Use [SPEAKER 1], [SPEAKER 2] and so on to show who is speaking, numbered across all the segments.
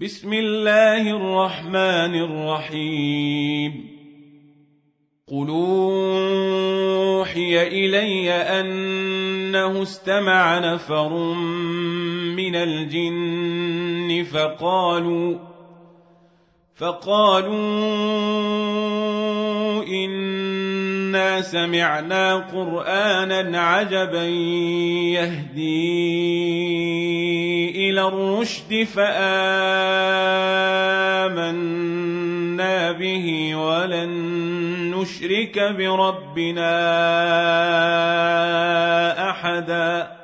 [SPEAKER 1] بسم الله الرحمن الرحيم. قل اوحي الي انه استمع نفر من الجن فقالوا فقالوا انا سمعنا قرانا عجبا يهدي إلى الرشد فآمنا به ولن نشرك بربنا أحدا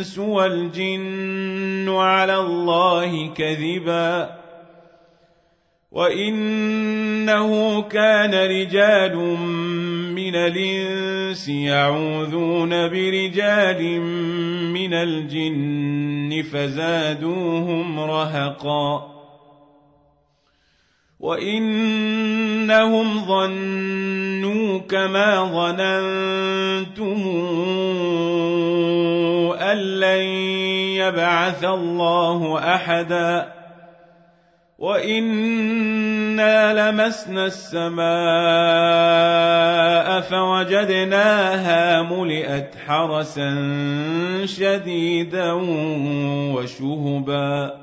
[SPEAKER 1] الانس والجن على الله كذبا وإنه كان رجال من الإنس يعوذون برجال من الجن فزادوهم رهقا وإنهم ظنوا كما ظننتم أن لن يبعث الله أحدا وإنا لمسنا السماء فوجدناها ملئت حرسا شديدا وشهبا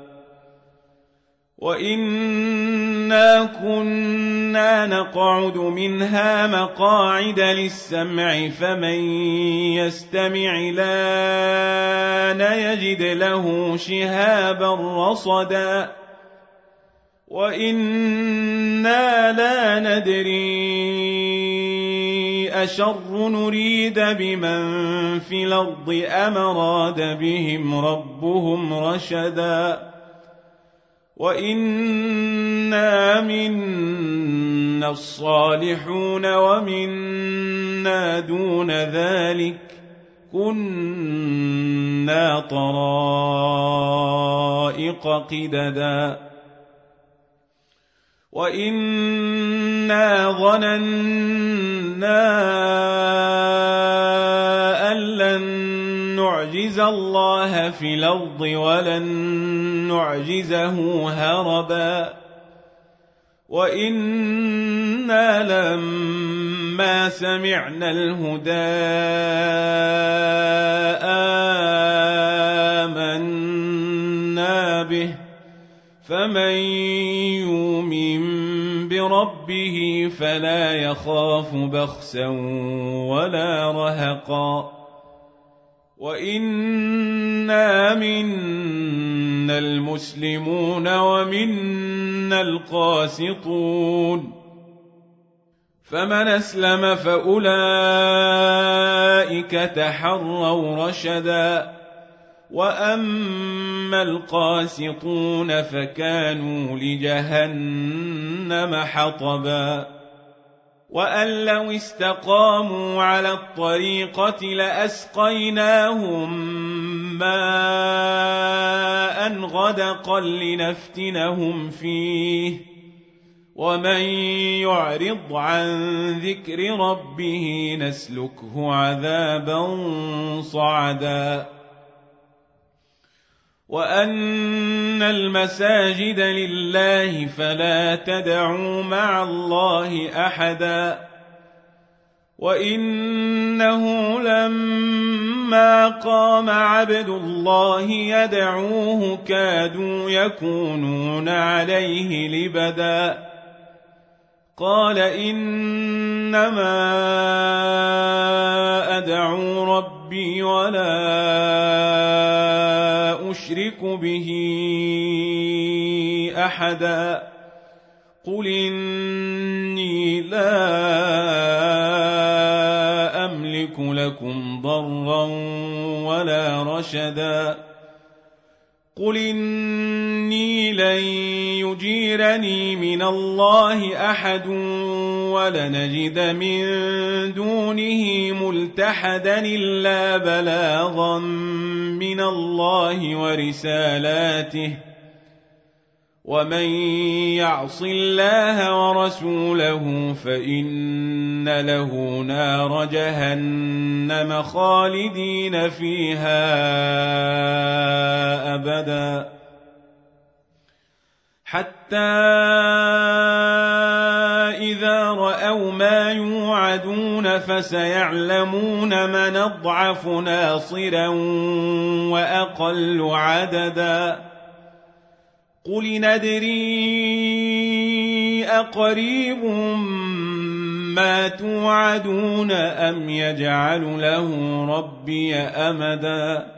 [SPEAKER 1] وإنا كنا نقعد منها مقاعد للسمع فمن يستمع لأن يجد له شهابا رصدا وأنا لا ندري اشر نريد بمن في ام اراد بهم ربهم رشدا وانا منا الصالحون ومنا دون ذلك كنا طرائق قددا وإنا ظننا نعجز الله في الأرض ولن نعجزه هربا وإنا لما سمعنا الهدى آمنا به فمن يؤمن بربه فلا يخاف بخسا ولا رهقا وانا منا المسلمون ومنا القاسطون فمن اسلم فاولئك تحروا رشدا واما القاسطون فكانوا لجهنم حطبا وان لو استقاموا على الطريقة لاسقيناهم ماء غدقا لنفتنهم فيه ومن يعرض عن ذكر ربه نسلكه عذابا صعدا وان المساجد لله فلا تدعوا مع الله احدا وانه لما قام عبد الله يدعوه كادوا يكونون عليه لبدا قال انما ادعو ربي ولا اشرك به أحدا. قل إني لا أملك لكم ضرا ولا رشدا. قل إني لن يجيرني من الله أحد ولنجد من دونه ملتحدا إلا بلاغا من الله ورسالاته ومن يعص الله ورسوله فإن له نار جهنم خالدين فيها حتى إذا رأوا ما يوعدون فسيعلمون من أضعف ناصرا وأقل عددا. قل ندري أقريب ما توعدون أم يجعل له ربي أمدا.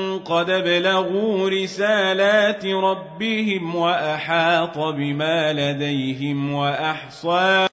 [SPEAKER 1] قد بلغوا رسالات ربهم وأحاط بما لديهم وأحصى